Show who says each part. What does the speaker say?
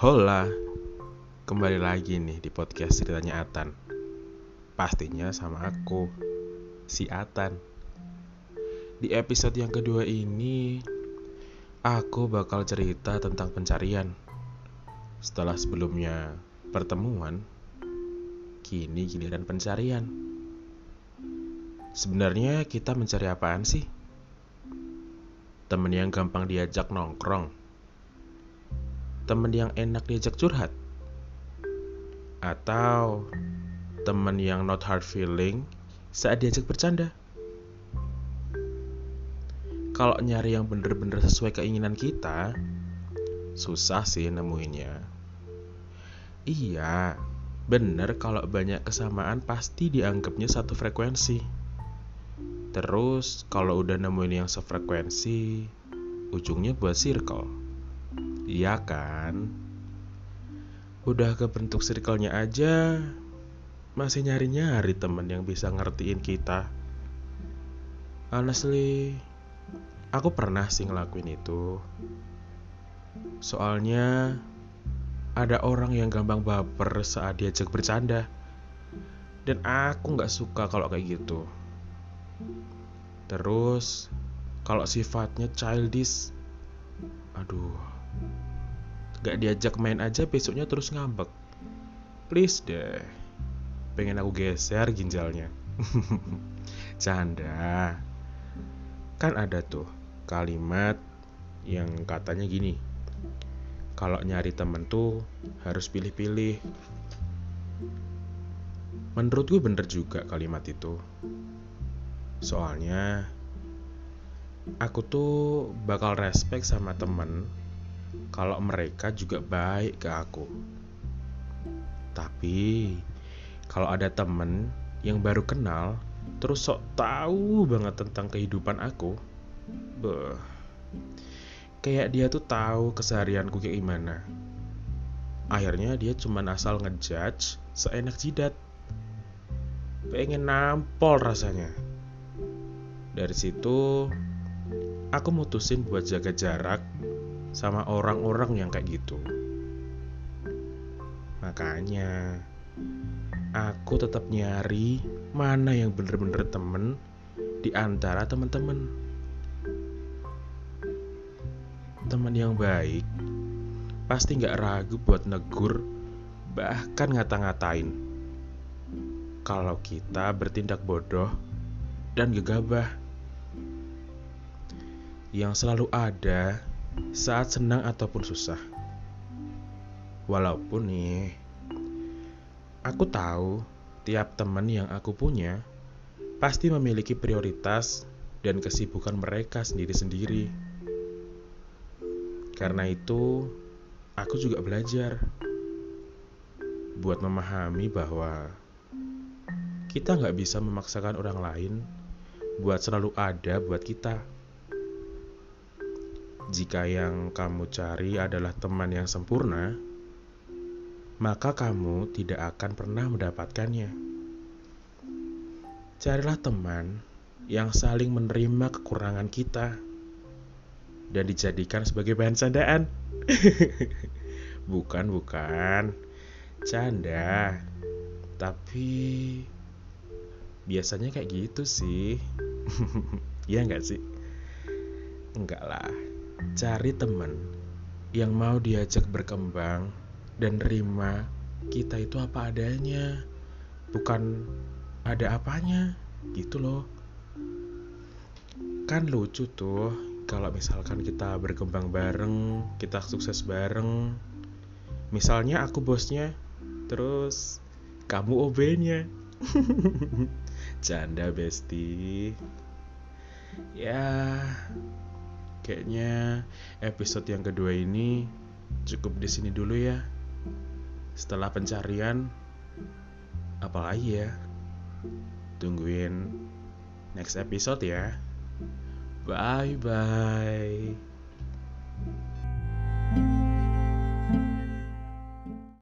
Speaker 1: Hola, kembali lagi nih di podcast ceritanya Atan. Pastinya sama aku, si Atan. Di episode yang kedua ini, aku bakal cerita tentang pencarian. Setelah sebelumnya pertemuan, kini giliran pencarian. Sebenarnya kita mencari apaan sih? Temen yang gampang diajak nongkrong temen yang enak diajak curhat? Atau temen yang not hard feeling saat diajak bercanda? Kalau nyari yang bener-bener sesuai keinginan kita susah sih nemuinnya. Iya bener kalau banyak kesamaan pasti dianggapnya satu frekuensi. Terus kalau udah nemuin yang sefrekuensi ujungnya buat circle Iya kan? Udah kebentuk circle-nya aja, masih nyari-nyari temen yang bisa ngertiin kita. Honestly, aku pernah sih ngelakuin itu. Soalnya ada orang yang gampang baper saat diajak bercanda. Dan aku nggak suka kalau kayak gitu. Terus, kalau sifatnya childish, aduh, Gak diajak main aja besoknya terus ngambek. Please deh. Pengen aku geser ginjalnya. Canda. Kan ada tuh kalimat yang katanya gini. Kalau nyari temen tuh harus pilih-pilih. Menurut gue bener juga kalimat itu. Soalnya aku tuh bakal respect sama temen kalau mereka juga baik ke aku. Tapi kalau ada temen yang baru kenal terus sok tahu banget tentang kehidupan aku, beh, kayak dia tuh tahu keseharianku kayak gimana. Akhirnya dia cuma asal ngejudge seenak jidat. Pengen nampol rasanya. Dari situ, aku mutusin buat jaga jarak sama orang-orang yang kayak gitu. Makanya aku tetap nyari mana yang bener-bener temen di antara temen-temen. Temen yang baik pasti nggak ragu buat negur bahkan ngata-ngatain kalau kita bertindak bodoh dan gegabah yang selalu ada saat senang ataupun susah. Walaupun nih, aku tahu tiap teman yang aku punya pasti memiliki prioritas dan kesibukan mereka sendiri-sendiri. Karena itu, aku juga belajar buat memahami bahwa kita nggak bisa memaksakan orang lain buat selalu ada buat kita. Jika yang kamu cari adalah teman yang sempurna, maka kamu tidak akan pernah mendapatkannya. Carilah teman yang saling menerima kekurangan kita dan dijadikan sebagai bahan candaan. bukan, bukan. Canda. Tapi biasanya kayak gitu sih. Iya nggak sih? Enggak lah. Cari teman yang mau diajak berkembang dan terima kita itu apa adanya, bukan ada apanya, gitu loh. Kan lucu tuh kalau misalkan kita berkembang bareng, kita sukses bareng. Misalnya aku bosnya, terus kamu OB-nya. Canda besti. Ya, Kayaknya episode yang kedua ini cukup di sini dulu ya. Setelah pencarian, apalagi ya? Tungguin next episode ya. Bye bye.